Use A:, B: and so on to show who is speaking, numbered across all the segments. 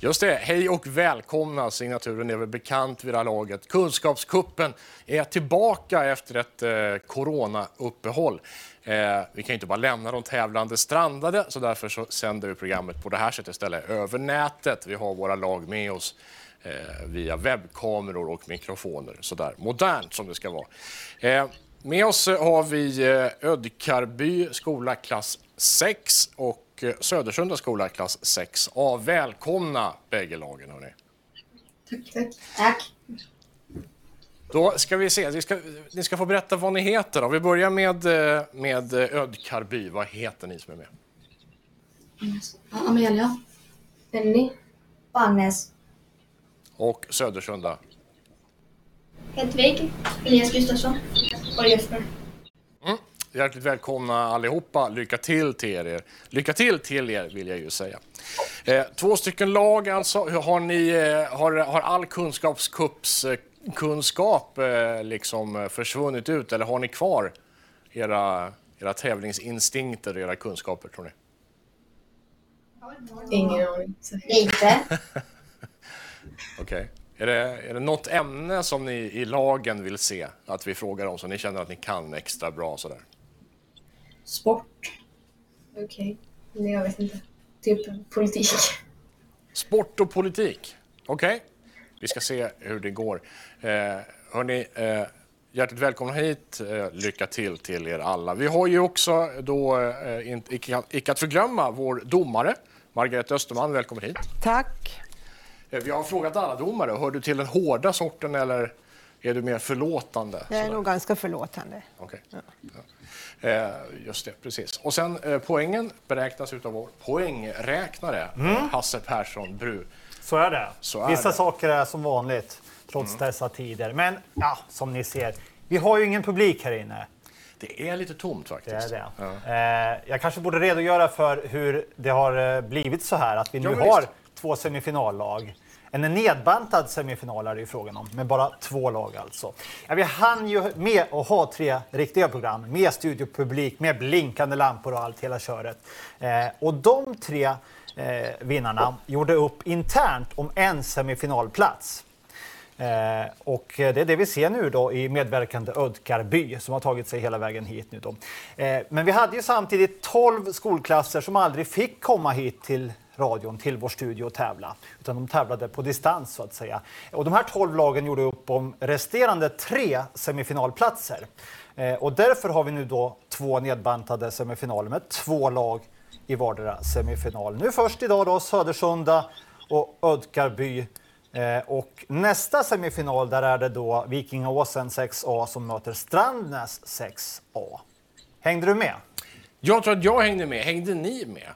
A: Just det, hej och välkomna. Signaturen är väl bekant vid det här laget. Kunskapskuppen är tillbaka efter ett eh, coronauppehåll. Eh, vi kan inte bara lämna de tävlande strandade så därför så sänder vi programmet på det här sättet istället över nätet. Vi har våra lag med oss eh, via webbkameror och mikrofoner. Sådär modernt som det ska vara. Eh, med oss har vi eh, Ödkarby skola klass 6 och eh, Södersunda skola klass 6A. Välkomna bägge lagen. Hörni.
B: Tack. Tack. Tack.
A: Då ska vi se, vi ska, ni ska få berätta vad ni heter. Då. Vi börjar med, eh, med Ödkarby. Vad heter ni som är med?
B: Amelia.
C: Penny.
B: Agnes.
A: Och Södersunda?
C: Hedvig. Elias Gustafsson. Och Jesper.
A: Hjärtligt välkomna allihopa. Lycka till till er. Lycka till till er vill jag ju säga. Eh, två stycken lag alltså. Hur Har, ni, eh, har, har all kunskapskups eh, kunskap eh, liksom eh, försvunnit ut eller har ni kvar era, era tävlingsinstinkter och era kunskaper tror ni?
C: Ingen aning.
B: Lite.
A: Okej. Är, det, är det något ämne som ni i lagen vill se att vi frågar om som ni känner att ni kan extra bra sådär?
B: Sport.
C: Okej. Nej, jag vet inte. Typ politik.
A: Sport och politik. Okej, vi ska se hur det går. Eh, hörni, eh, hjärtligt välkomna hit. Eh, lycka till till er alla. Vi har ju också då, eh, inte- icke, icke att förglömma, vår domare Margareta Österman. Välkommen hit.
D: Tack.
A: Eh, vi har frågat alla domare. Hör du till den hårda sorten eller är du mer förlåtande?
D: Jag är
A: Sådär.
D: nog ganska förlåtande.
A: Okej. Ja. Eh, just det, precis. Och sen eh, poängen beräknas utav vår poängräknare, eh, Hasse Persson Bru.
E: Så är det.
A: Så är
E: Vissa
A: det. Mm.
E: saker är som vanligt, trots dessa tider. Men ja, som ni ser, vi har ju ingen publik här inne.
A: Det är lite tomt
E: Det
A: faktiskt.
E: är det.
A: Ja.
E: Eh, jag kanske borde redogöra för hur det har eh, blivit så här, att vi nu
A: men
E: har
A: visst.
E: två semifinallag. En nedbantad semifinal är det ju frågan om, med bara två lag alltså. Ja, vi hann ju med att ha tre riktiga program med studiopublik, med blinkande lampor och allt, hela köret. Eh, och de tre eh, vinnarna gjorde upp internt om en semifinalplats. Eh, och det är det vi ser nu då i medverkande Ödkarby som har tagit sig hela vägen hit nu då. Eh, men vi hade ju samtidigt 12 skolklasser som aldrig fick komma hit till radion, till vår studio och tävla. Utan de tävlade på distans så att säga. Och de här 12 lagen gjorde upp om resterande tre semifinalplatser. Eh, och därför har vi nu då två nedbantade semifinaler med två lag i vardera semifinal. Nu först idag då Södersunda och Ödkarby. Eh, och nästa semifinal där är det då Vikingaåsen 6A som möter Strandnäs 6A. Hängde du med?
A: Jag tror att jag hängde med. Hängde ni med?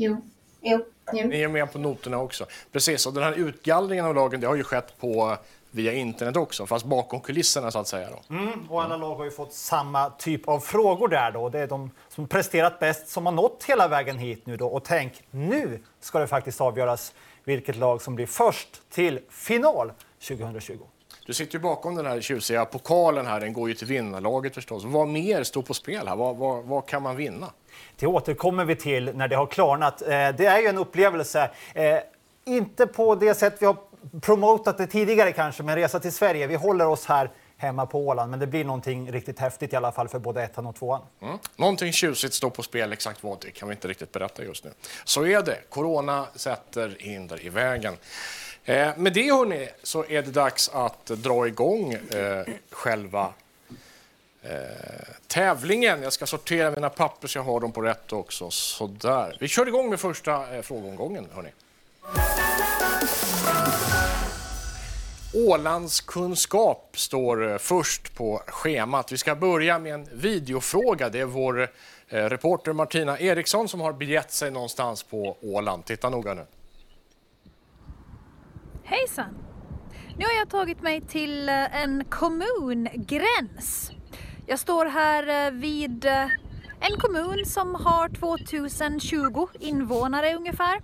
B: Jo.
C: Jo. jo.
A: Ni är med på noterna också. Precis, och den här utgallringen av lagen det har ju skett på via internet också, fast bakom kulisserna så att säga. Då.
E: Mm, och alla lag har ju fått samma typ av frågor där då. Det är de som presterat bäst som har nått hela vägen hit nu då. Och tänk, nu ska det faktiskt avgöras vilket lag som blir först till final 2020.
A: Du sitter ju bakom den här tjusiga pokalen här, den går ju till vinnarlaget förstås. Vad mer står på spel här? Vad, vad, vad kan man vinna?
E: Det återkommer vi till när det har klarnat. Eh, det är ju en upplevelse, eh, inte på det sätt vi har promotat det tidigare kanske, men resa till Sverige. Vi håller oss här hemma på Åland, men det blir någonting riktigt häftigt i alla fall för både ettan och tvåan.
A: Mm. Någonting tjusigt står på spel, exakt vad det kan vi inte riktigt berätta just nu. Så är det, corona sätter hinder i vägen. Eh, med det hörni, så är det dags att dra igång eh, själva eh, tävlingen. Jag ska sortera mina papper så jag har dem på rätt också. Sådär. Vi kör igång med första eh, frågeomgången. Hörrni. Ålandskunskap står eh, först på schemat. Vi ska börja med en videofråga. Det är vår eh, reporter Martina Eriksson som har begett sig någonstans på Åland. Titta noga nu.
F: Hejsan! Nu har jag tagit mig till eh, en kommungräns. Jag står här eh, vid eh, en kommun som har 2020 invånare ungefär.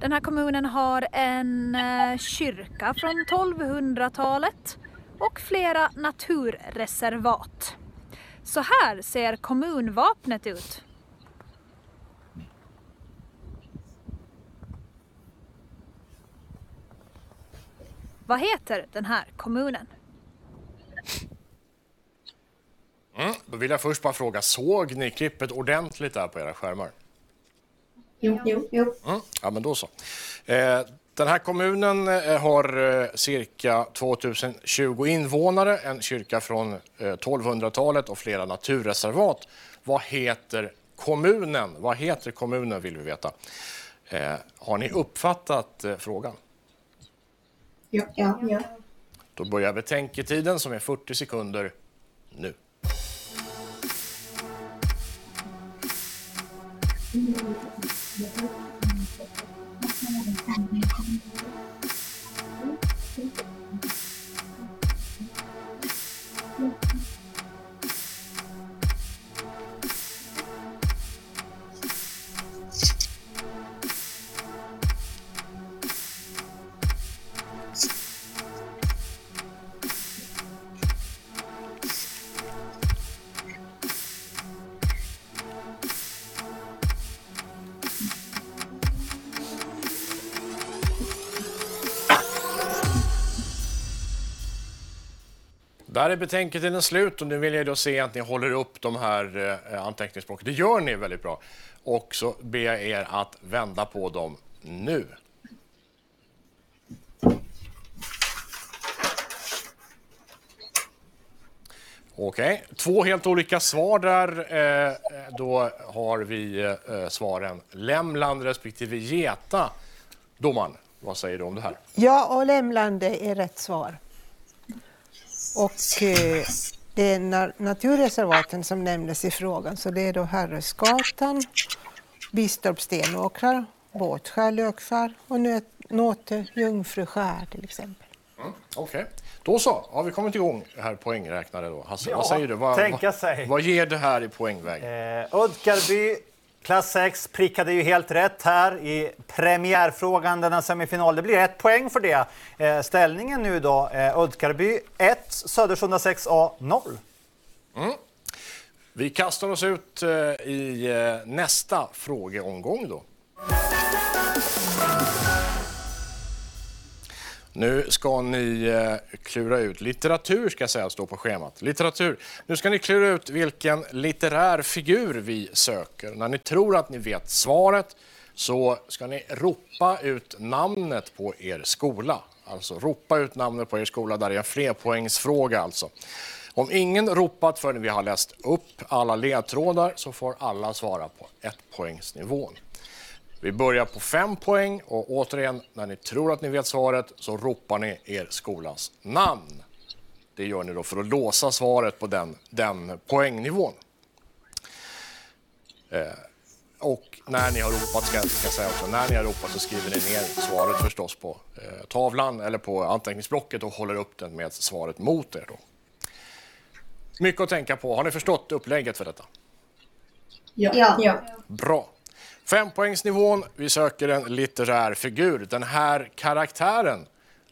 F: Den här kommunen har en eh, kyrka från 1200-talet och flera naturreservat. Så här ser kommunvapnet ut. Vad heter den här kommunen?
A: Mm. Då vill jag först bara fråga, såg ni klippet ordentligt där på era skärmar?
B: Jo. Jo. Jo.
A: Mm. Ja, men då så. Eh, den här kommunen eh, har eh, cirka 2020 invånare, en kyrka från eh, 1200-talet och flera naturreservat. Vad heter kommunen? Vad heter kommunen vill vi veta. Eh, har ni uppfattat eh, frågan?
B: Ja. Ja. ja.
A: Då börjar betänketiden som är 40 sekunder nu. Där är betänketiden slut och nu vill jag då se att ni håller upp de här eh, anteckningsblocken. Det gör ni väldigt bra. Och så ber jag er att vända på dem nu. Okej, två helt olika svar där. Eh, då har vi eh, svaren Lämland respektive Geta. Domaren, vad säger du om det här?
D: Ja, och Lämland är rätt svar. Och eh, det är na- naturreservaten som nämndes i frågan, så det är då Herresgatan, Bistorp Stenåkrar, Båtskär, Lökskär och Nåte, Jungfruskär till exempel.
A: Okej, då så. Har vi kommit igång här poängräknare då. Hasse,
E: Ja,
A: vad säger du? Vad,
E: tänka
A: vad,
E: sig.
A: vad ger det här i poängväg?
E: Eh, Uddgarby, klass 6, prickade ju helt rätt här i premiärfrågan denna semifinal. Det blir ett poäng för det. Eh, ställningen nu då, eh, Uddgarby 1, Södersunda 6A 0. Mm.
A: Vi kastar oss ut eh, i eh, nästa frågeomgång då. Nu ska ni eh, klura ut, litteratur ska sägas stå på schemat. Litteratur. Nu ska ni klura ut vilken litterär figur vi söker. När ni tror att ni vet svaret så ska ni ropa ut namnet på er skola. Alltså ropa ut namnet på er skola, där är en flerpoängsfråga alltså. Om ingen ropat förrän vi har läst upp alla ledtrådar så får alla svara på ett poängsnivån. Vi börjar på fem poäng och återigen, när ni tror att ni vet svaret så ropar ni er skolas namn. Det gör ni då för att låsa svaret på den, den poängnivån. Eh, och när ni har ropat, ska, ska jag säga också, när ni har ropat så skriver ni ner svaret förstås på eh, tavlan eller på anteckningsblocket och håller upp den med svaret mot er. Då. Mycket att tänka på. Har ni förstått upplägget för detta?
B: Ja. Ja.
A: Bra. Fempoängsnivån. Vi söker en litterär figur. Den här karaktären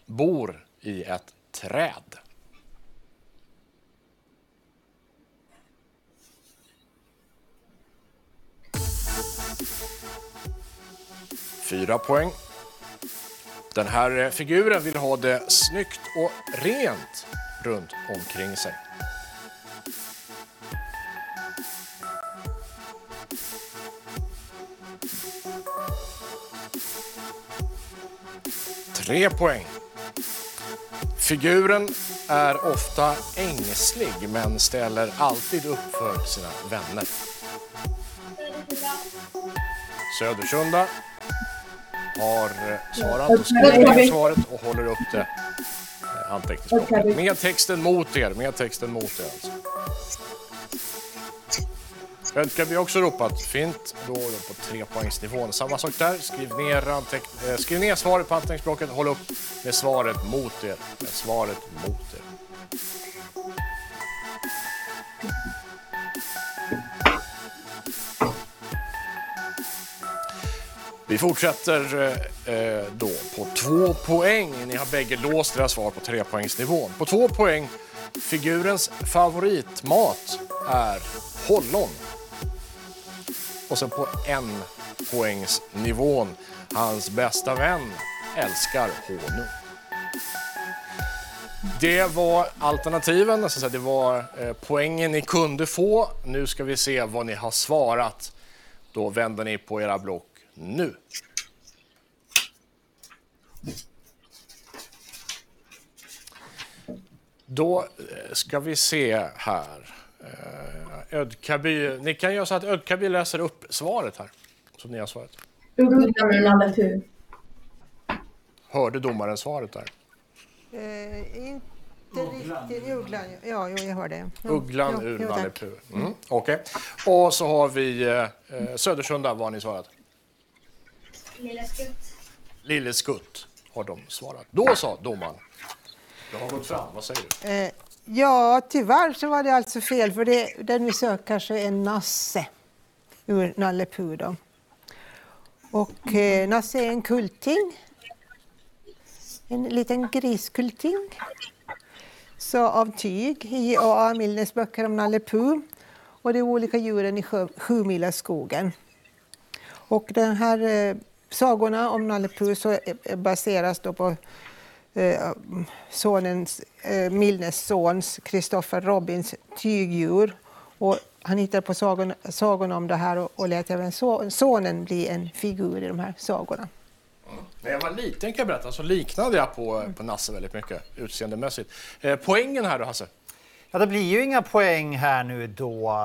A: bor i ett träd. Fyra poäng. Den här figuren vill ha det snyggt och rent runt omkring sig. Tre poäng. Figuren är ofta ängslig men ställer alltid upp för sina vänner. Södersunda har eh, svarat och skrivit ner svaret och håller upp det eh, anteckningsblocket. Med texten mot er, med texten mot er alltså. Önskar vi också ropat. Fint. Då är det på trepoängsnivån. Samma sak där. Skriv ner, anteck- eh, skriv ner svaret på anteckningsblocket. Håll upp med svaret mot er. Med svaret mot er. Vi fortsätter eh, eh då på två poäng. Ni har bägge låst era svar på trepoängsnivån. På två poäng. Figurens favoritmat är hollon. Och sen på en poängsnivån. Hans bästa vän älskar honung. Det var alternativen, alltså det var eh, poängen ni kunde få. Nu ska vi se vad ni har svarat. Då vänder ni på era block nu. Då eh, ska vi se här. Eh, Ödkaby, ni kan göra så att Ödkaby läser upp svaret här, som ni har
B: Puh.
A: Hörde domaren svaret där?
D: Eh, inte riktigt. Ugglan, ja, jo, jag hör det. Ja,
A: Ugglan ur
D: jo,
A: Nalle. Puh. Mm, Okej. Och så har vi eh, eh, Södersunda, vad har ni svarat?
C: Lilla skutt.
A: Lille Skutt har de svarat. Då sa domaren. Det har gått fram, vad säger du?
D: Eh, ja, tyvärr så var det alltså fel, för det, den vi söker kanske är Nasse ur Nalle Puh. Och eh, Nasse är en kulting. En liten griskulting. Så av tyg i A.A. Milnes böcker om Nalle Puh och de olika djuren i sjö- Sjumilaskogen. Och den här eh, sagorna om Nalle Puh så eh, baseras då på Eh, sonens, eh, Milnes sons, Kristoffer Robins tygdjur. Och han hittade på sagon, sagorna om det här och, och lät även so, sonen bli en figur i de här sagorna.
A: När jag var liten kan jag berätta så liknade jag på, på Nasse väldigt mycket utseendemässigt. Eh, poängen här då Hasse?
E: Ja, det blir ju inga poäng här nu då.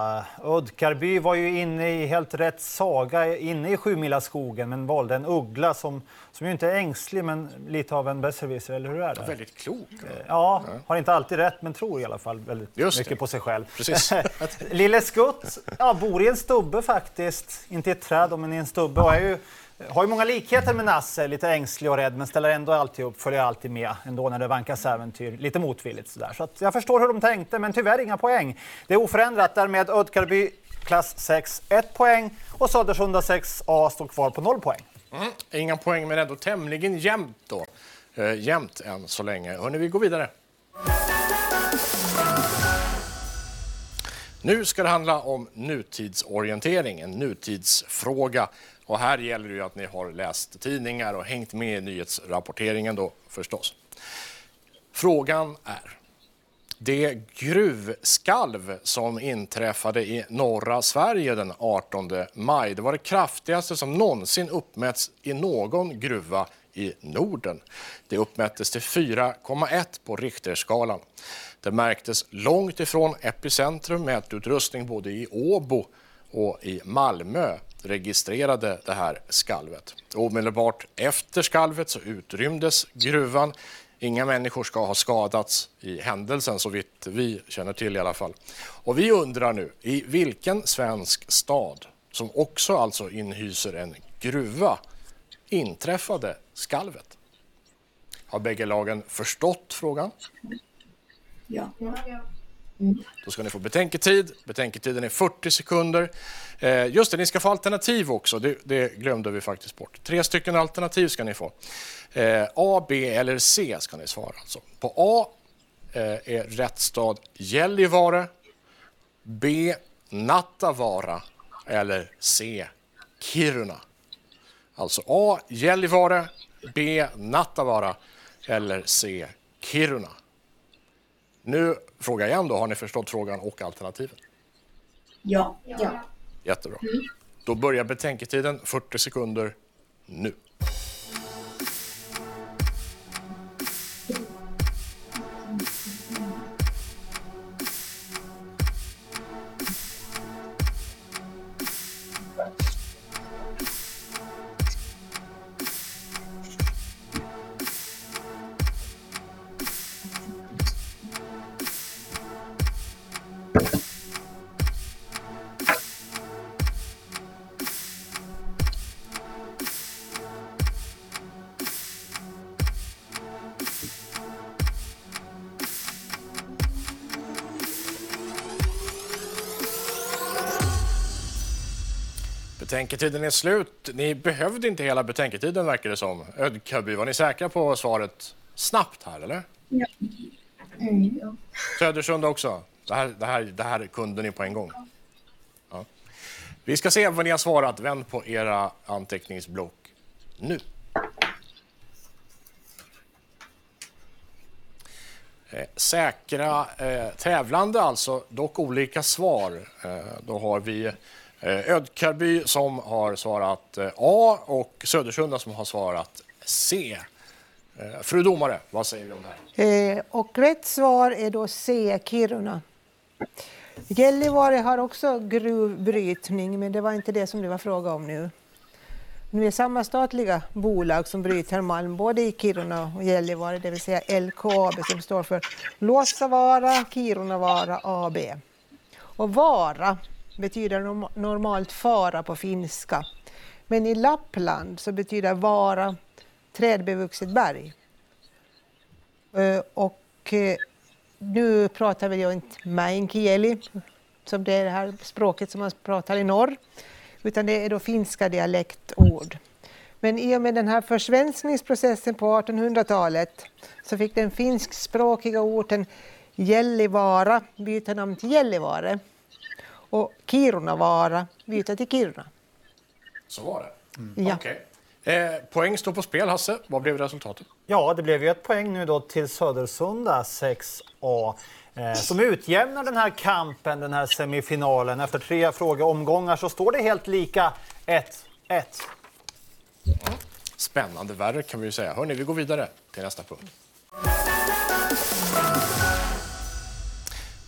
E: Uddkarby var ju inne i helt rätt saga, inne i Sjumilaskogen, men valde en uggla som, som ju inte är ängslig, men lite av en besserwisser, eller hur är det?
A: Väldigt klok.
E: Ja, har inte alltid rätt, men tror i alla fall väldigt
A: Just
E: mycket
A: det.
E: på sig själv.
A: Precis.
E: Lille Skutt ja, bor i en stubbe faktiskt, inte i ett träd, men i en stubbe och är ju, har ju många likheter med Nasse, lite ängslig och rädd, men ställer ändå alltid upp, följer alltid med ändå när det vankas äventyr, lite motvilligt sådär. Så att jag förstår hur de tänkte, men tyvärr inga poäng. Det är oförändrat, därmed Ödkarby klass 6, 1 poäng och Södersunda 6A står kvar på 0 poäng.
A: Mm. Inga poäng men ändå tämligen jämnt då. Eh, jämnt än så länge. Hörni, vi går vidare. Nu ska det handla om nutidsorientering, en nutidsfråga. Och här gäller det ju att ni har läst tidningar och hängt med i nyhetsrapporteringen då förstås. Frågan är det gruvskalv som inträffade i norra Sverige den 18 maj. Det var det kraftigaste som någonsin uppmätts i någon gruva i Norden. Det uppmättes till 4,1 på Richterskalan. Det märktes långt ifrån epicentrum. Mätutrustning både i Åbo och i Malmö registrerade det här skalvet. Omedelbart efter skalvet så utrymdes gruvan. Inga människor ska ha skadats i händelsen så vitt vi känner till i alla fall. Och vi undrar nu, i vilken svensk stad som också alltså inhyser en gruva inträffade skalvet? Har bägge lagen förstått frågan?
B: Ja.
A: Då ska ni få betänketid. Betänketiden är 40 sekunder. Eh, just det, ni ska få alternativ också. Det, det glömde vi faktiskt bort. Tre stycken alternativ ska ni få. Eh, A, B eller C ska ni svara. Alltså. På A eh, är rätt stad Gällivare. B, Nattavaara. Eller C, Kiruna. Alltså A, Gällivare. B, Nattavaara. Eller C, Kiruna. Nu frågar jag igen då, har ni förstått frågan och alternativen?
B: Ja. Ja.
A: Jättebra. Då börjar betänketiden 40 sekunder nu. Betänketiden är slut. Ni behövde inte hela betänketiden verkar det som. Ödkaby, var ni säkra på svaret snabbt här eller?
B: Mm, ja.
A: Södersund också? Det här, det, här, det här kunde ni på en gång? Ja. Vi ska se vad ni har svarat. Vänd på era anteckningsblock nu. Eh, säkra eh, tävlande alltså, dock olika svar. Eh, då har vi Eh, Ödkarby som har svarat eh, A och Södersunda som har svarat C. Eh, fru domare, vad säger vi om det här?
D: Och rätt svar är då C, Kiruna. Gällivare har också gruvbrytning, men det var inte det som det var fråga om nu. Nu är samma statliga bolag som bryter malm både i Kiruna och Gällivare, det vill säga LKAB som står för Luossavaara Kirunavaara AB. Och vara betyder normalt fara på finska. Men i Lappland så betyder vara trädbevuxet berg. Eh, och eh, nu pratar väl jag inte meänkieli, som det är det här språket som man pratar i norr, utan det är då finska dialektord. Men i och med den här försvenskningsprocessen på 1800-talet så fick den finskspråkiga orten Gällivara byta namn till Gällivare och Kirunavaara byta till Kiruna.
A: Så var det.
D: Ja.
A: Okej. Eh, poäng står på spel, Hasse. Vad blev resultatet?
E: Ja, det blev ju ett poäng nu då till Södersunda 6A eh, som utjämnar den här kampen, den här semifinalen. Efter tre frågeomgångar så står det helt lika 1-1.
A: Spännande värre kan vi ju säga. Hörni, vi går vidare till nästa punkt.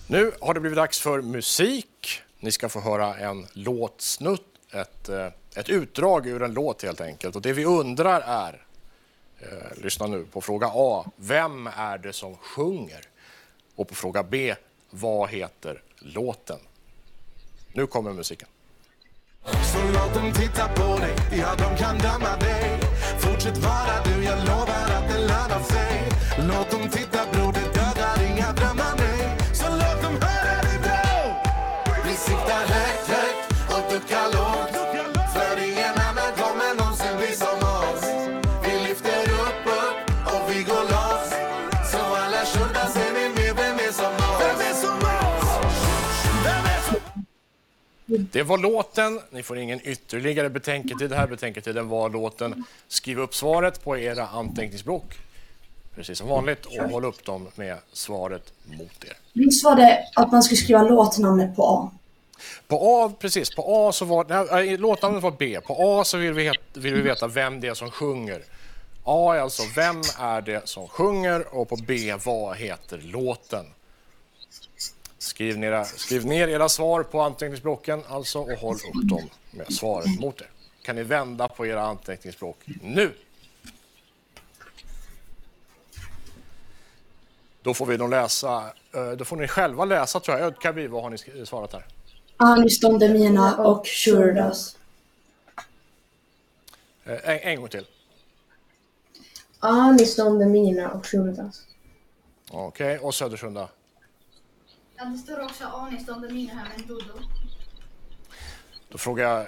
A: Nu har det blivit dags för musik. Ni ska få höra en låtsnutt, ett, eh, ett utdrag ur en låt helt enkelt. Och det vi undrar är, eh, lyssna nu på fråga A, vem är det som sjunger? Och på fråga B, vad heter låten? Nu kommer musiken.
G: Så låt dem titta på dig, ja de kan döma dig Fortsätt vara du, jag lovar att det lönar sig Låt dem titta Det
A: var låten. Ni får ingen ytterligare betänketid här. Betänketiden var låten. Skriv upp svaret på era anteckningsblock, precis som vanligt, och håll upp dem med svaret mot er.
B: Visst var det att man skulle skriva låtnamnet på A?
A: På A, precis, på A så var, nej, låtnamnet var B. På A så vill vi, het, vill vi veta vem det är som sjunger. A är alltså vem är det som sjunger och på B vad heter låten. Skriv ner, skriv ner era svar på anteckningsblocken alltså och håll upp dem med svaret mot er. Kan ni vända på era anteckningsblock nu? Då får vi nog läsa, eh, då får ni själva läsa tror jag. Ödkarby, vad har ni svarat här?
B: Anis Don Demina och Shurdas.
A: Eh, En, en gång till.
C: Anis Don Demina och Shurdas.
A: Okej, och Södersunda.
H: Ja, det står också Anis Don Demina här med en Dodo.
A: Då frågar jag...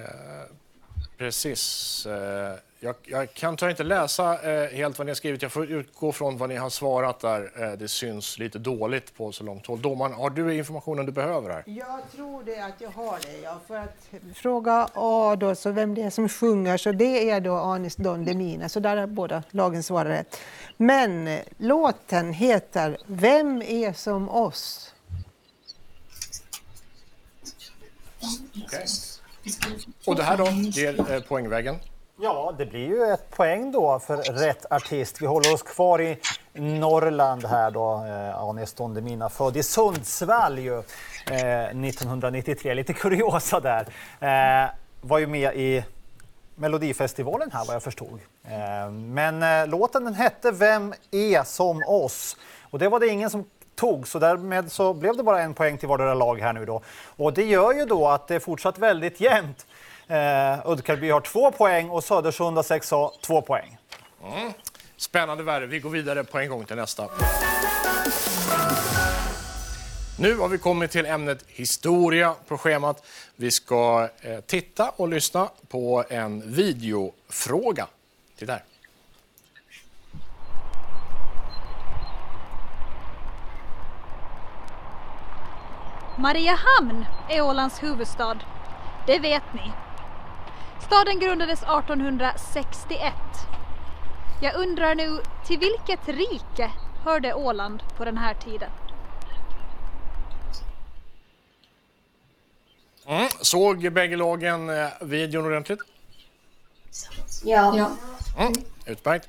A: Eh, precis. Eh, jag, jag kan tyvärr inte läsa eh, helt vad ni har skrivit. Jag får utgå från vad ni har svarat där. Eh, det syns lite dåligt på så långt håll. Domaren, har du informationen du behöver här?
D: Jag tror det att jag har det, ja. För att fråga A då, så vem det är som sjunger, så det är då Anis Don Demina. Så där är båda lagen svarar rätt. Men eh, låten heter Vem är som oss?
A: Okej. Och det här då ger eh, poängvägen.
E: Ja, det blir ju ett poäng då för rätt artist. Vi håller oss kvar i Norrland här då. Eh, Anis Don Demina, född i Sundsvall ju, eh, 1993. Lite kuriosa där. Eh, var ju med i Melodifestivalen här vad jag förstod. Eh, men eh, låten den hette Vem är som oss? Och det var det ingen som tog, så därmed så blev det bara en poäng till vardera lag här nu då. Och det gör ju då att det är fortsatt väldigt jämnt. Eh, Uddkarby har två poäng och Södersunda 6A två poäng.
A: Spännande värre. Vi går vidare på en gång till nästa. Nu har vi kommit till ämnet historia på schemat. Vi ska eh, titta och lyssna på en videofråga. Titta här.
F: Mariehamn är Ålands huvudstad. Det vet ni. Staden grundades 1861. Jag undrar nu, till vilket rike hörde Åland på den här tiden?
A: Mm. Såg bägge lagen eh, videon ordentligt?
C: Ja.
B: Ja.
A: Mm. Utmärkt.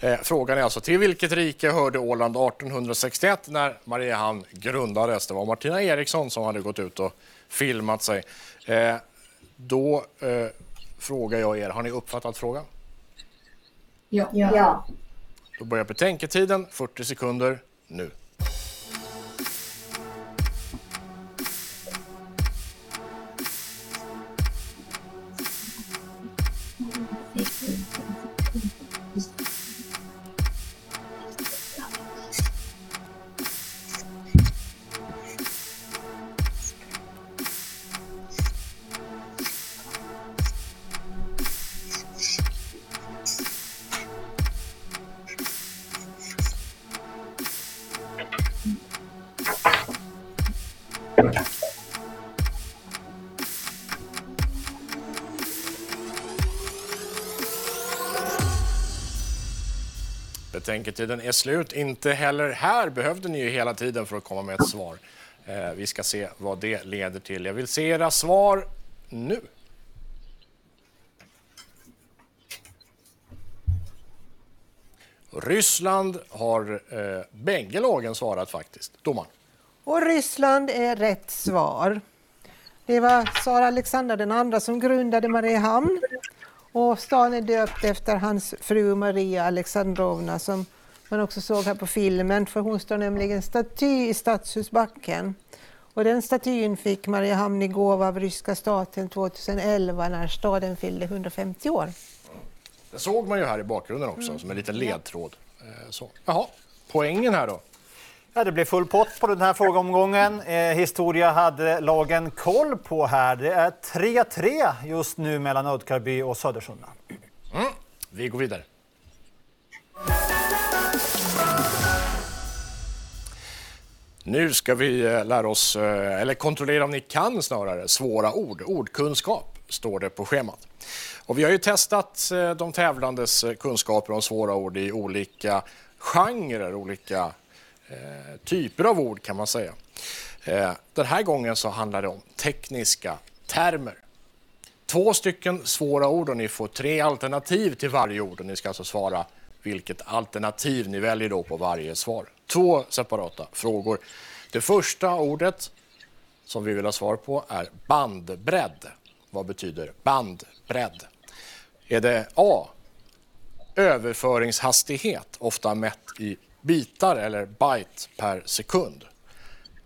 A: Eh, frågan är alltså, till vilket rike hörde Åland 1861 när Mariehamn grundades? Det var Martina Eriksson som hade gått ut och filmat sig. Eh, då eh, frågar jag er, har ni uppfattat frågan?
B: Ja.
C: Ja.
A: Då börjar betänketiden, 40 sekunder, nu. Betänketiden är slut. Inte heller här behövde ni ju hela tiden för att komma med ett svar. Eh, vi ska se vad det leder till. Jag vill se era svar nu. Ryssland har eh, bägge lagen svarat faktiskt. Domaren.
D: Och Ryssland är rätt svar. Det var Tsar Alexander den andra som grundade Mariehamn. Och stan är döpt efter hans fru Maria Alexandrovna som man också såg här på filmen, för hon står nämligen staty i Stadshusbacken. Och den statyn fick Mariehamn i gåva av ryska staten 2011 när staden fyllde 150 år.
A: Det såg man ju här i bakgrunden också som en liten ledtråd. Eh, så. Jaha, poängen här då.
E: Ja, det blev full pott på den här frågeomgången. Eh, historia hade lagen koll på här. Det är 3-3 just nu mellan Ödkarby och Södersunda.
A: Mm. Vi går vidare. Nu ska vi eh, lära oss, eh, eller kontrollera om ni kan snarare, svåra ord. Ordkunskap står det på schemat. Och vi har ju testat eh, de tävlandes kunskaper om svåra ord i olika genrer, olika eh, typer av ord kan man säga. Eh, den här gången så handlar det om tekniska termer. Två stycken svåra ord och ni får tre alternativ till varje ord och ni ska alltså svara vilket alternativ ni väljer då på varje svar. Två separata frågor. Det första ordet som vi vill ha svar på är bandbredd. Vad betyder bandbredd? Är det A. Överföringshastighet, ofta mätt i bitar eller byte per sekund?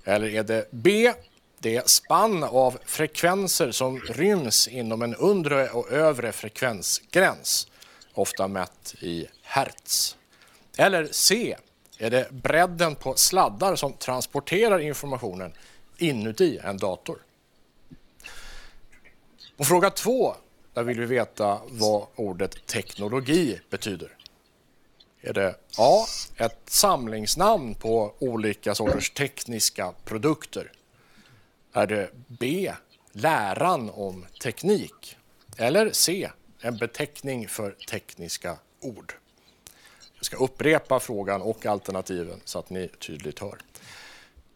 A: Eller är det B. Det spann av frekvenser som ryms inom en undre och övre frekvensgräns, ofta mätt i hertz? Eller C. Är det bredden på sladdar som transporterar informationen inuti en dator? Och fråga två, där vill vi veta vad ordet teknologi betyder. Är det A. Ett samlingsnamn på olika sorters tekniska produkter? Är det B. Läran om teknik? Eller C. En beteckning för tekniska ord? Jag ska upprepa frågan och alternativen så att ni tydligt hör.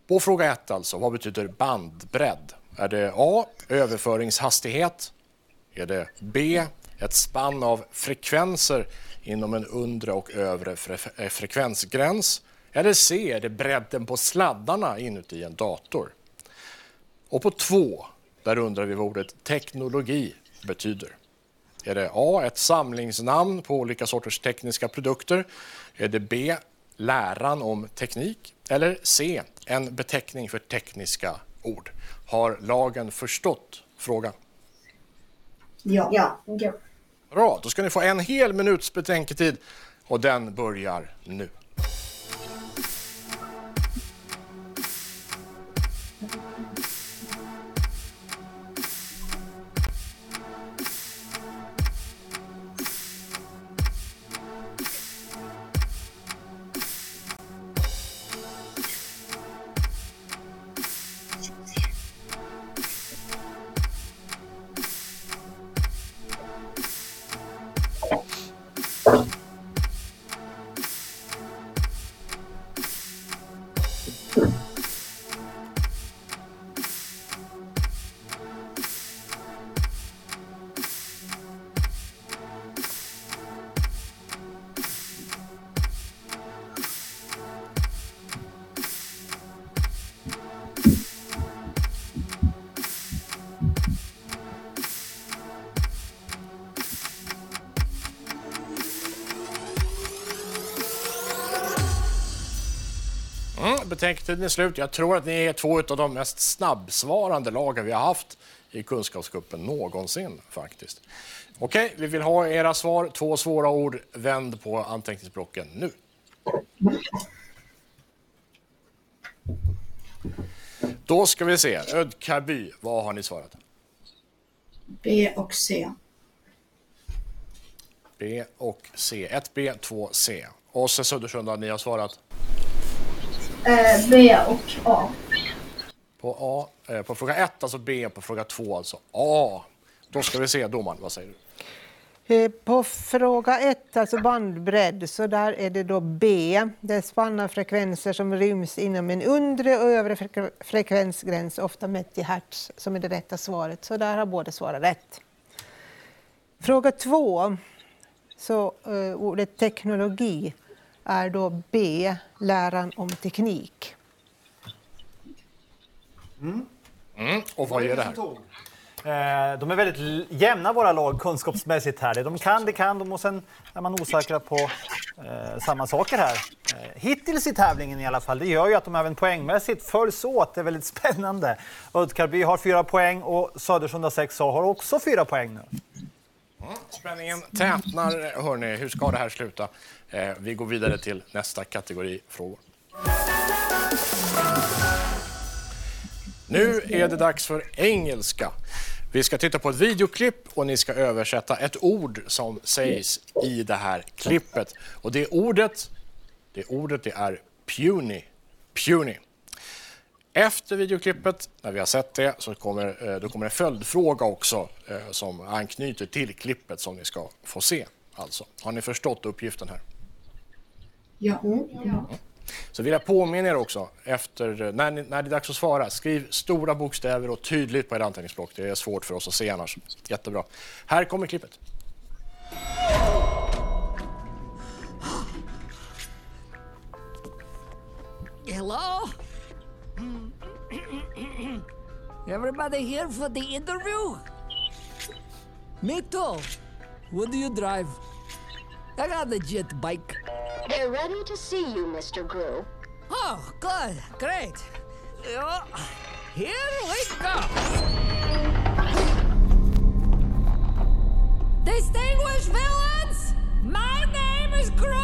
A: På fråga 1 alltså, vad betyder bandbredd? Är det A. Överföringshastighet? Är det B. Ett spann av frekvenser inom en undre och övre fre eh, frekvensgräns? Eller C. Är det bredden på sladdarna inuti en dator? Och på 2, där undrar vi vad ordet teknologi betyder. Är det A. Ett samlingsnamn på olika sorters tekniska produkter? Är det B. Läran om teknik? Eller C. En beteckning för tekniska ord? Har lagen förstått frågan?
B: Ja.
C: Ja.
A: Bra, då ska ni få en hel minuts betänketid och den börjar nu. Betänketiden är slut. Jag tror att ni är två av de mest snabbsvarande lagen vi har haft i Kunskapscupen någonsin faktiskt. Okej, vi vill ha era svar. Två svåra ord. Vänd på anteckningsblocken nu. Då ska vi se. Ödkarby, vad har ni svarat?
B: B och C.
A: B och C. 1B, 2C. Åse Södersunda, ni har svarat
C: Eh, B och A.
A: på A. Eh, på fråga 1, alltså B. På fråga 2, alltså A. Då ska vi se, domaren, vad säger du?
D: Eh, På fråga ett, alltså bandbredd, så där är det då B. Det spannar frekvenser som ryms inom en undre och övre frek- frekvensgräns, ofta mätt i hertz, som är det rätta svaret. Så där har båda svarat rätt. Fråga två, så eh, ordet teknologi är då B, läran om teknik.
A: Mm. Och vad ger det här?
E: Eh, De är väldigt jämna våra lag kunskapsmässigt här. De kan, det kan de och sen är man osäkra på eh, samma saker här. Eh, hittills i tävlingen i alla fall. Det gör ju att de även poängmässigt följs åt. Det är väldigt spännande. Ödkarby har fyra poäng och Södersunda 6A har också fyra poäng nu.
A: Spänningen tätnar. Hörrni, hur ska det här sluta? Eh, vi går vidare till nästa kategori frågor. Nu är det dags för engelska. Vi ska titta på ett videoklipp och ni ska översätta ett ord som sägs i det här klippet. Och det ordet, det ordet det är puny. Puny. Efter videoklippet, när vi har sett det, så kommer, eh, då kommer en följdfråga också eh, som anknyter till klippet som ni ska få se. Alltså, har ni förstått uppgiften här?
B: Ja. ja.
A: Så vill jag påminna er också, efter, eh, när, ni, när det är dags att svara, skriv stora bokstäver och tydligt på er anteckningsblock. Det är svårt för oss att se annars. Jättebra. Här kommer klippet.
I: Hello? Everybody here for the interview? Me too. What do you drive? I got a jet bike.
J: They're ready to see you, Mr. Grew.
I: Oh, good. Great. Uh, Here we go. Distinguished villains, my name is Gru.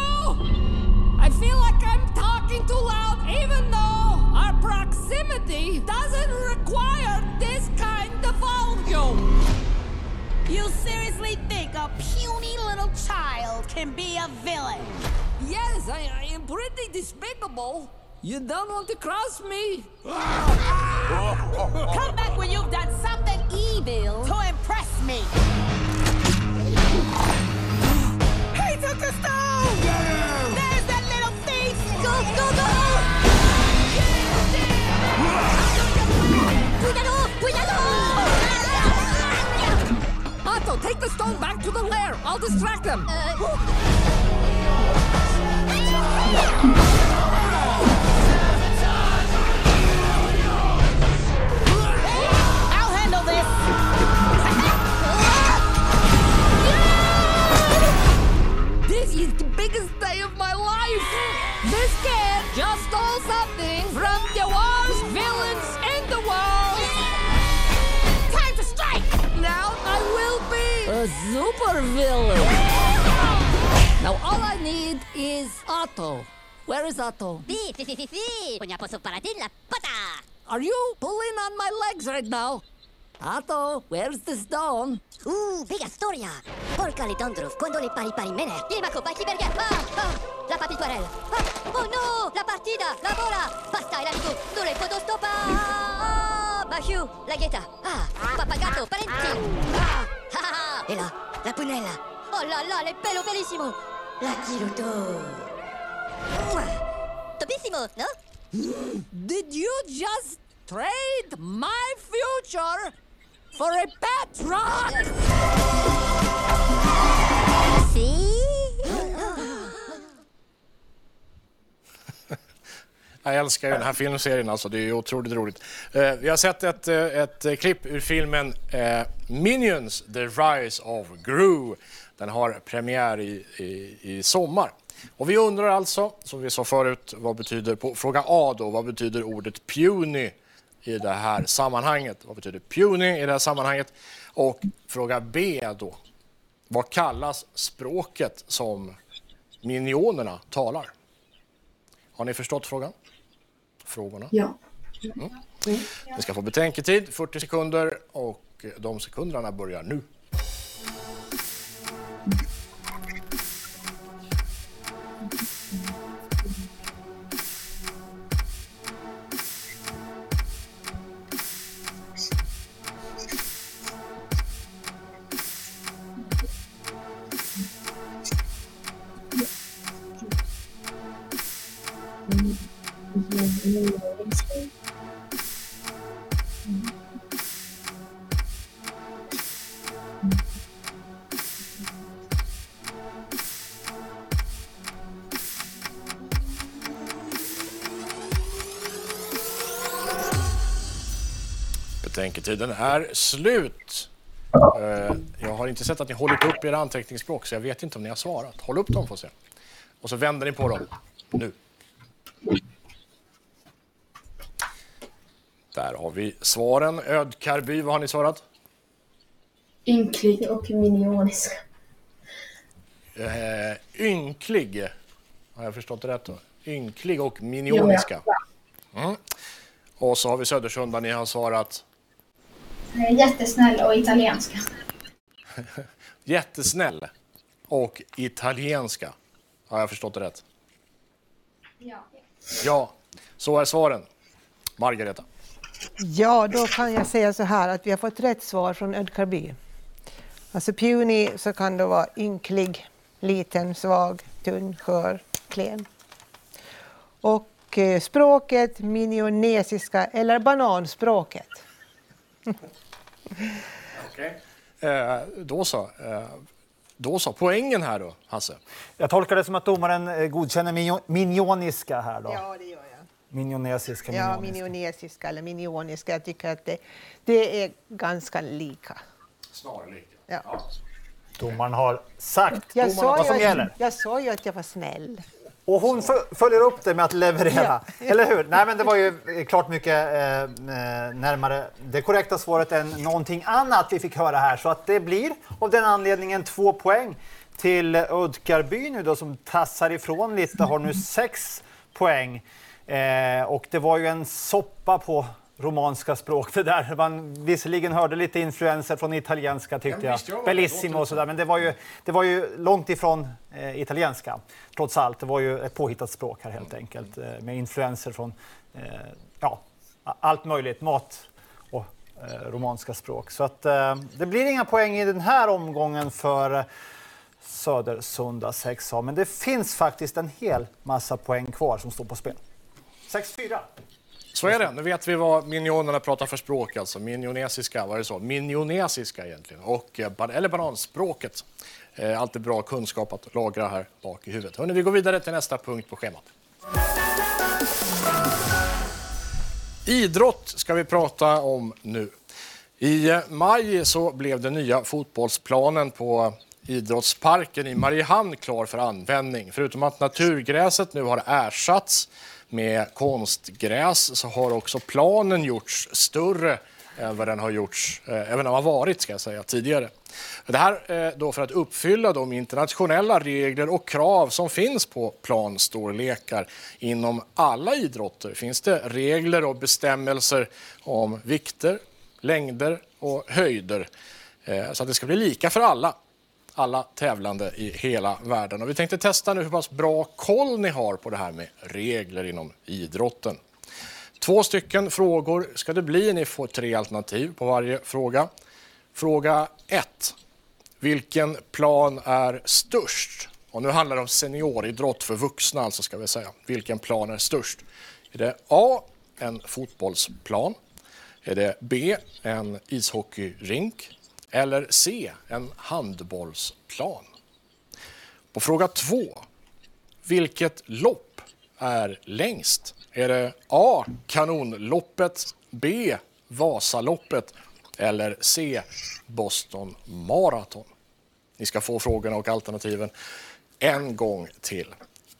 I: I feel like I'm talking too loud, even though our proximity doesn't require this kind of volume.
K: You seriously think a puny little child can be a villain?
I: Yes, I, I am pretty despicable. You don't want to cross me? Ah! Take the stone back to the lair. I'll distract them.
K: I'll handle this!
I: This is the biggest day of my life. This kid just stole something from the worst super villain. Now all I need is Otto. Where is Otto?
J: Fi, fi, fi, fi, fi. Punya poso para din la pata.
I: Are you pulling on my legs right now? Otto, where's the stone?
J: Uh, bella storia. Porca le tondruf, quando le pari pari mene. Il maco, vai berga. Ah, ah, la papituarel. Ah, oh no, la partida, la bola. Basta, el amico, non le posso stoppare. Ah, Mahiu, la ghetta. Ah, papagato, parenti. Ah, ah, ah. E là, la punella. Oh là là, le pelo bellissimo. La chiruto. Topissimo, no?
I: Did you just trade my future? For a pet rock?
J: Si?
A: Jag älskar ju den här filmserien, alltså. det är otroligt roligt. Eh, vi har sett ett, eh, ett eh, klipp ur filmen Minions, The Rise of Gru. Den har premiär i, i, i sommar. Och vi undrar alltså, som vi sa förut, vad betyder på fråga A då, vad betyder ordet puny i det här sammanhanget? Vad betyder puny i det här sammanhanget? Och fråga B då, vad kallas språket som minionerna talar? Har ni förstått frågan? Frågorna?
B: Ja.
A: Mm. Ni ska få betänketid, 40 sekunder och de sekunderna börjar nu. Betänketiden är slut. Eh, Jag har inte sett att ni hållit upp era anteckningsblock så jag vet inte om ni har svarat. Håll upp dem får se. Och så vänder ni på dem. Nu. Där har vi svaren. Ödkarby, vad har ni svarat?
B: Ynklig.
C: Och minionisk.
A: Eh, ynklig. Har jag förstått det rätt då? Ynklig och minioniska. Mm. Och så har vi Södersunda, ni har svarat
H: Jättesnäll och italienska.
A: jättesnäll och italienska. Har jag förstått det rätt?
H: Ja.
A: Ja, så är svaren. Margareta.
D: Ja, då kan jag säga så här att vi har fått rätt svar från Ödkarby. Alltså puny så kan det vara ynklig, liten, svag, tunn, skör, klen. Och eh, språket minionesiska eller bananspråket.
A: Okej. Eh, då så. Eh, då så. Poängen här då, Hasse?
E: Jag tolkar det som att domaren eh, godkänner minio- minioniska här då.
D: Ja, det gör jag.
E: Minionesiska,
D: Ja,
E: minioniska.
D: minionesiska eller minioniska. Jag tycker att det, det är ganska lika.
A: Snarlika.
D: Ja.
E: Domaren har sagt
D: Jag,
E: domaren
D: sa
E: vad som
D: ju
E: gäller.
D: jag sa ju att jag var snäll.
E: Och hon fö- följer upp det med att leverera. Eller hur? Nej, men det var ju eh, klart mycket eh, eh, närmare det korrekta svaret än någonting annat vi fick höra här. Så att det blir av den anledningen två poäng till Ödkarby nu då som tassar ifrån lite. Har nu sex poäng. Eh, och det var ju en soppa på romanska språk det där. Man visserligen hörde lite influenser från italienska tyckte
A: Ja,
E: jag. Bellissimo och sådär. Men det var ju, det var ju långt ifrån eh, italienska trots allt. Det var ju ett påhittat språk här helt enkelt eh, med influenser från eh, ja, allt möjligt. Mat och eh, romanska språk. Så att eh, det blir inga poäng i den här omgången för eh, Södersunda 6A. Men det finns faktiskt en hel massa poäng kvar som står på spel. 6-4.
A: Så är det. Nu vet vi vad minionerna pratar för språk. Alltså minionesiska, vad är det så? Minionesiska egentligen. Och, eh, eller bananspråket. Eh, alltid bra kunskap att lagra här bak i huvudet. Hörrni, vi går vidare till nästa punkt på schemat. Idrott ska vi prata om nu. I eh, maj så blev den nya fotbollsplanen på idrottsparken i Mariehamn klar för användning. Förutom att naturgräset nu har ersatts med konstgräs så har också planen gjorts större än vad den har gjorts, eh, även den har varit ska jag säga, tidigare. Det här eh, då för att uppfylla de internationella regler och krav som finns på planstorlekar. Inom alla idrotter finns det regler och bestämmelser om vikter, längder och höjder eh, så att det ska bli lika för alla alla tävlande i hela världen. Och vi tänkte testa nu hur pass bra koll ni har på det här med regler inom idrotten. Två stycken frågor ska det bli. Ni får tre alternativ på varje fråga. Fråga 1. Vilken plan är störst? Och nu handlar det om senioridrott för vuxna, alltså ska vi säga. Vilken plan är störst? Är det A. En fotbollsplan? Är det B. En ishockeyrink? Eller C. En handbollsplan? På fråga 2. Vilket lopp är längst? Är det A. Kanonloppet, B. Vasaloppet eller C. Boston Marathon? Ni ska få frågorna och alternativen en gång till.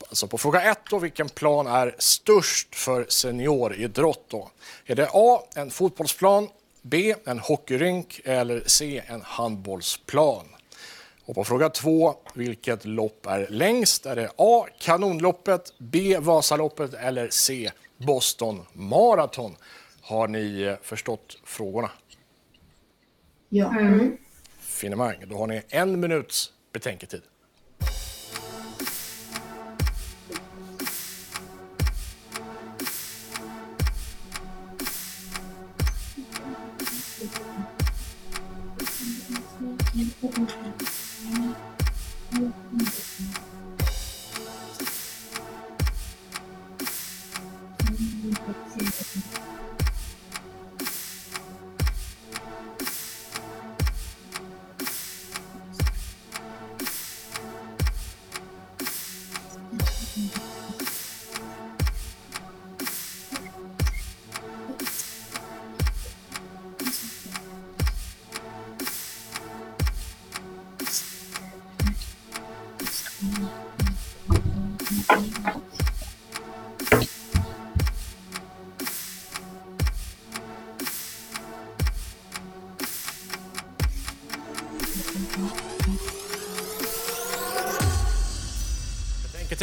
A: Alltså på fråga 1 då, vilken plan är störst för senioridrott då? Är det A. En fotbollsplan, B. En hockeyrink eller C. En handbollsplan? Och på fråga 2, vilket lopp är längst? Är det A. Kanonloppet, B. Vasaloppet eller C. Boston Marathon? Har ni eh, förstått frågorna?
B: Ja.
A: Finemang. Då har ni en minuts betänketid.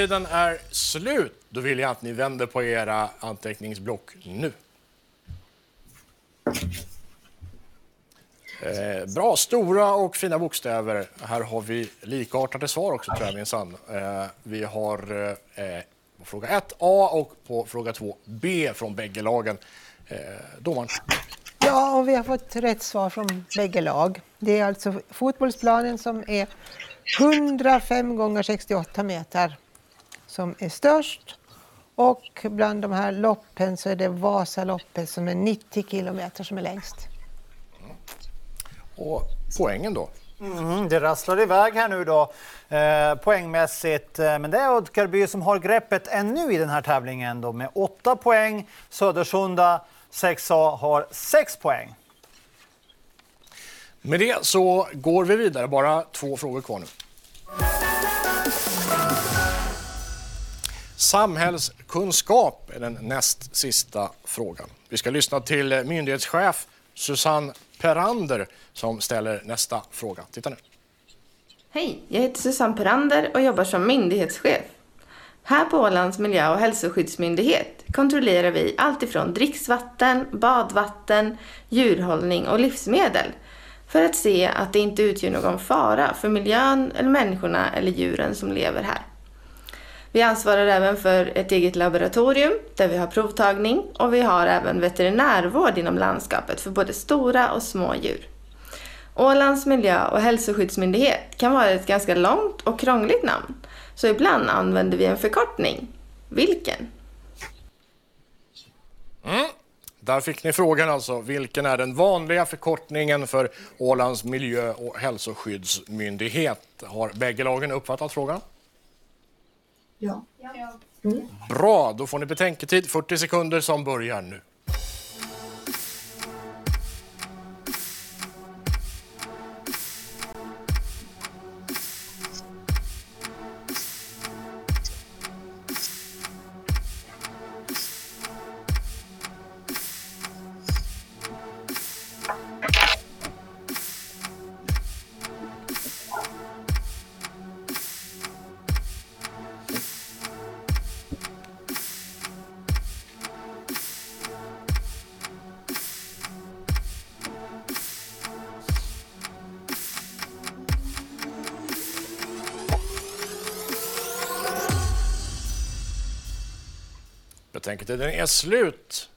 A: Tiden är slut. Då vill jag att ni vänder på era anteckningsblock nu. Eh, bra, stora och fina bokstäver. Här har vi likartade svar också tror jag minsann. Eh, vi har eh, på fråga 1 A och på fråga 2 B från bägge lagen. Eh, domaren.
D: Ja, och vi har fått rätt svar från bägge lag. Det är alltså fotbollsplanen som är 105 gånger 68 meter som är störst. Och bland de här loppen så är det Vasaloppet som är 90 kilometer som är längst.
A: Och poängen då?
E: Mm, det rasslar iväg här nu då eh, poängmässigt. Eh, Men det är Oddkarby som har greppet ännu i den här tävlingen då med 8 poäng. Södersunda 6A har 6 poäng.
A: Med det så går vi vidare. Bara två frågor kvar nu. Samhällskunskap är den näst sista frågan. Vi ska lyssna till eh, myndighetschef Susanne Perander som ställer nästa fråga. Titta nu.
L: Hej, jag heter Susanne Perander och jobbar som myndighetschef. Här på Ålands miljö och hälsoskyddsmyndighet kontrollerar vi allt ifrån dricksvatten, badvatten, djurhållning och livsmedel för att se att det inte utgör någon fara för miljön eller människorna eller djuren som lever här. Vi ansvarar även för ett eget laboratorium där vi har provtagning och vi har även veterinärvård inom landskapet för både stora och små djur. Ålands miljö och hälsoskyddsmyndighet kan vara ett ganska långt och krångligt namn, så ibland använder vi en förkortning. Vilken?
A: Mm. Där fick ni frågan alltså. Vilken är den vanliga förkortningen för Ålands miljö och hälsoskyddsmyndighet? Har bägge lagen uppfattat frågan?
B: Ja.
A: Bra, då får ni betänketid. 40 sekunder som börjar nu. Är slut.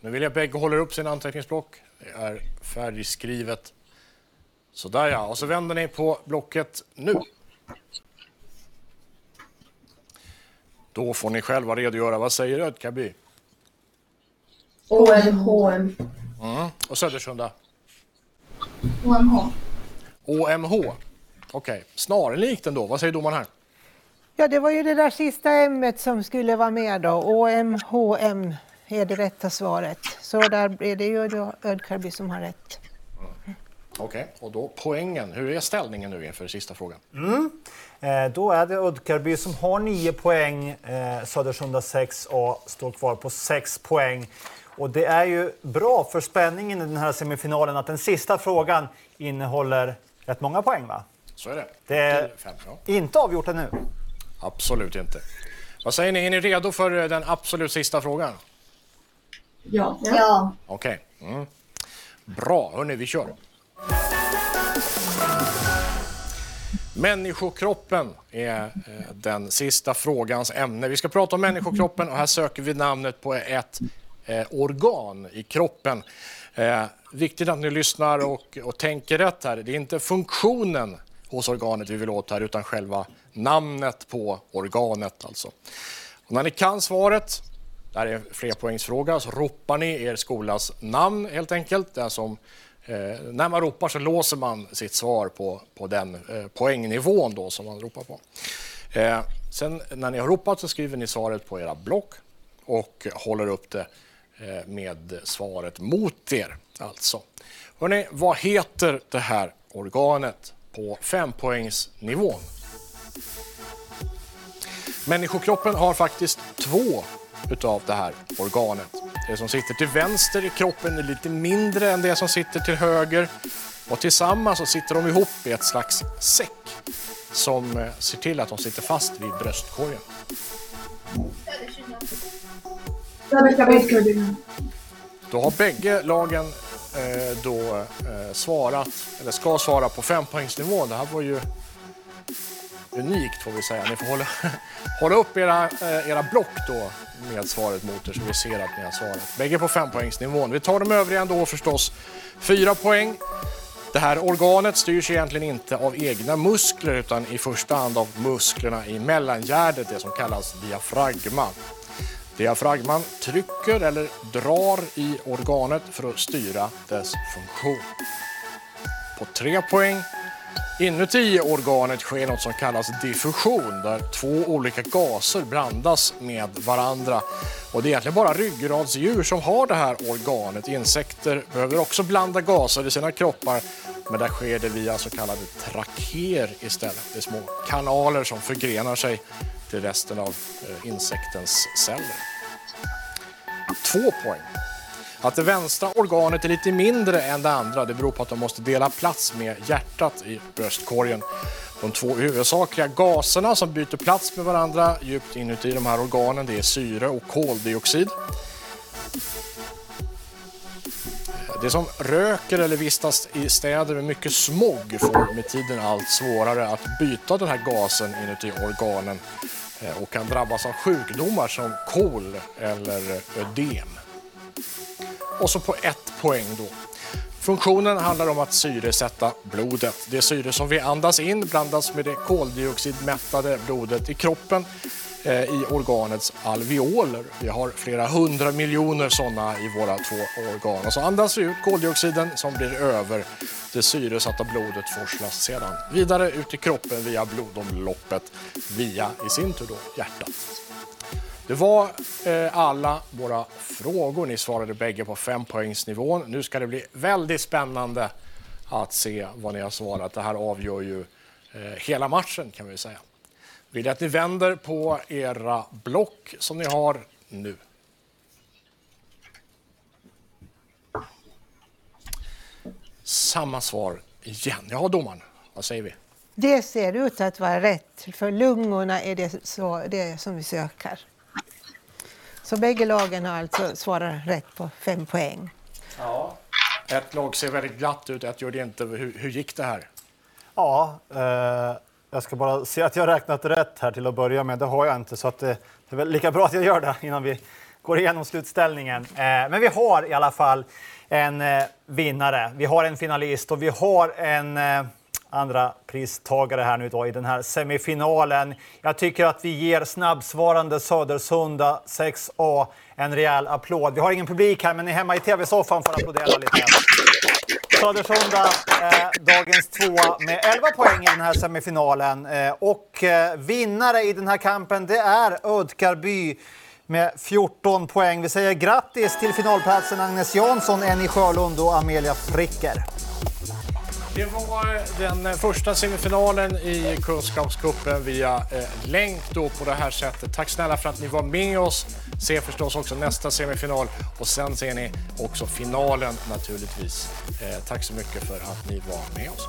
A: Nu vill jag bägge håller upp sina anteckningsblock. Det är färdigskrivet. Sådär ja, och så vänder ni på blocket nu. Då får ni själva redogöra. Vad säger Ödkaby?
C: OMHM.
A: Mm. Och Södersunda?
H: OMH.
A: OMH. Okej, snarlikt ändå. Vad säger domaren här?
D: Ja, det var ju det där sista M som skulle vara med då. OMHM är det rätta svaret. Så där är det ju då Ödkarby som har rätt.
A: Okej, och då poängen. Hur är ställningen nu inför sista frågan?
E: Mm. Eh, då är det Uddkarby som har 9 poäng. Eh, Södersunda 6A står kvar på 6 poäng. Och det är ju bra för spänningen i den här semifinalen att den sista frågan innehåller rätt många poäng. Va?
A: Så är det.
E: Det är
A: Till fem, ja.
E: inte avgjort ännu.
A: Absolut inte. Vad säger ni? Är ni redo för eh, den absolut sista frågan?
B: Ja.
C: Ja.
A: Okej. Mm. Bra, hörni, vi kör. Människokroppen är eh, den sista frågans ämne. Vi ska prata om människokroppen och här söker vi namnet på ett eh, organ i kroppen. Viktigt att ni lyssnar och, och tänker rätt här. Det är inte funktionen hos organet vi vill åt här utan själva namnet på organet alltså. Och när ni kan svaret, det här är en flerpoängsfråga, så ropar ni er skolas namn helt enkelt. Det är som, eh, när man ropar så låser man sitt svar på, på den eh, poängnivån då som man ropar på. Eh, sen när ni har ropat så skriver ni svaret på era block och håller upp det eh, med svaret mot er. Alltså. Hörrni, vad heter det här organet på fempoängsnivån? Människokroppen har faktiskt två utav det här organet. Det som sitter till vänster i kroppen är lite mindre än det som sitter till höger. Och tillsammans så sitter de ihop i ett slags säck som eh, ser till att de sitter fast vid bröstkorgen. Då har bägge lagen Eh, då eh, svarat, eller ska svara på fempoängsnivån. Det här var ju unikt får vi säga. Ni får hålla, hålla upp era, eh, era block då med svaret mot er så vi ser att ni har svarat. Bägge på fempoängsnivån. Vi tar de övriga ändå förstås. Fyra poäng. Det här organet styrs egentligen inte av egna muskler utan i första hand av musklerna i mellangärdet, det som kallas diafragma. Diafragman trycker eller drar i organet för att styra dess funktion. På tre poäng. Inuti organet sker något som kallas diffusion där två olika gaser blandas med varandra. Och det är egentligen bara ryggradsdjur som har det här organet. Insekter behöver också blanda gaser i sina kroppar men där sker det via så kallade trakéer istället. Det är små kanaler som förgrenar sig till resten av eh, insektens celler. Två poäng. Att det vänstra organet är lite mindre än det andra det beror på att de måste dela plats med hjärtat i bröstkorgen. De två huvudsakliga gaserna som byter plats med varandra djupt inuti de här organen det är syre och koldioxid. Det som röker eller vistas i städer med mycket smog får med tiden allt svårare att byta den här gasen inuti organen eh, och kan drabbas av sjukdomar som KOL eller ödem. Och så på ett poäng då. Funktionen handlar om att syresätta blodet. Det syre som vi andas in blandas med det koldioxidmättade blodet i kroppen Eh, i organets alveoler. Vi har flera hundra miljoner sådana i våra två organ. Och så andas vi ut koldioxiden som blir över. Det syresatta blodet forslas sedan vidare ut i kroppen via blodomloppet via i sin tur då hjärtat. Det var eh, alla våra frågor. Ni svarade bägge på fempoängsnivån. Nu ska det bli väldigt spännande att se vad ni har svarat. Det här avgör ju eh, hela matchen kan vi säga. Vill jag att ni vänder på era block som ni har nu. Samma svar igen. Ja, domaren, vad säger vi?
D: Det ser ut att vara rätt, för lungorna är det, så, det som vi söker. Så bägge lagen har alltså svarat rätt på fem poäng.
A: Ja. Ett lag ser väldigt glatt ut, ett gör det inte. Hur, hur gick det här?
E: Ja, eh, jag ska bara se att jag har räknat rätt här till att börja med. Det har jag inte, så att eh, det, är väl lika bra att jag gör det innan vi går igenom slutställningen. Eh, men vi har i alla fall en eh, vinnare. Vi har en finalist och vi har en andra pristagare här nu då i den här semifinalen. Jag tycker att vi ger snabbsvarande Södersunda 6A en rejäl applåd. Vi har ingen publik här, men ni hemma i tv-soffan får applådera lite. Södersunda, eh, dagens tvåa med 11 poäng i den här semifinalen. Eh, och eh, vinnare i den här kampen, det är Ödkarby med 14 poäng. Vi säger grattis till finalplatsen Agnes Jansson, Enni Sjölund och Amelia Fricker.
A: Det var eh, den eh, första semifinalen i Kunskapskuppen via eh, länk då på det här sättet. Tack snälla för att ni var med oss. Se förstås också nästa semifinal och sen ser ni också finalen naturligtvis. Tack så mycket för att ni var med oss.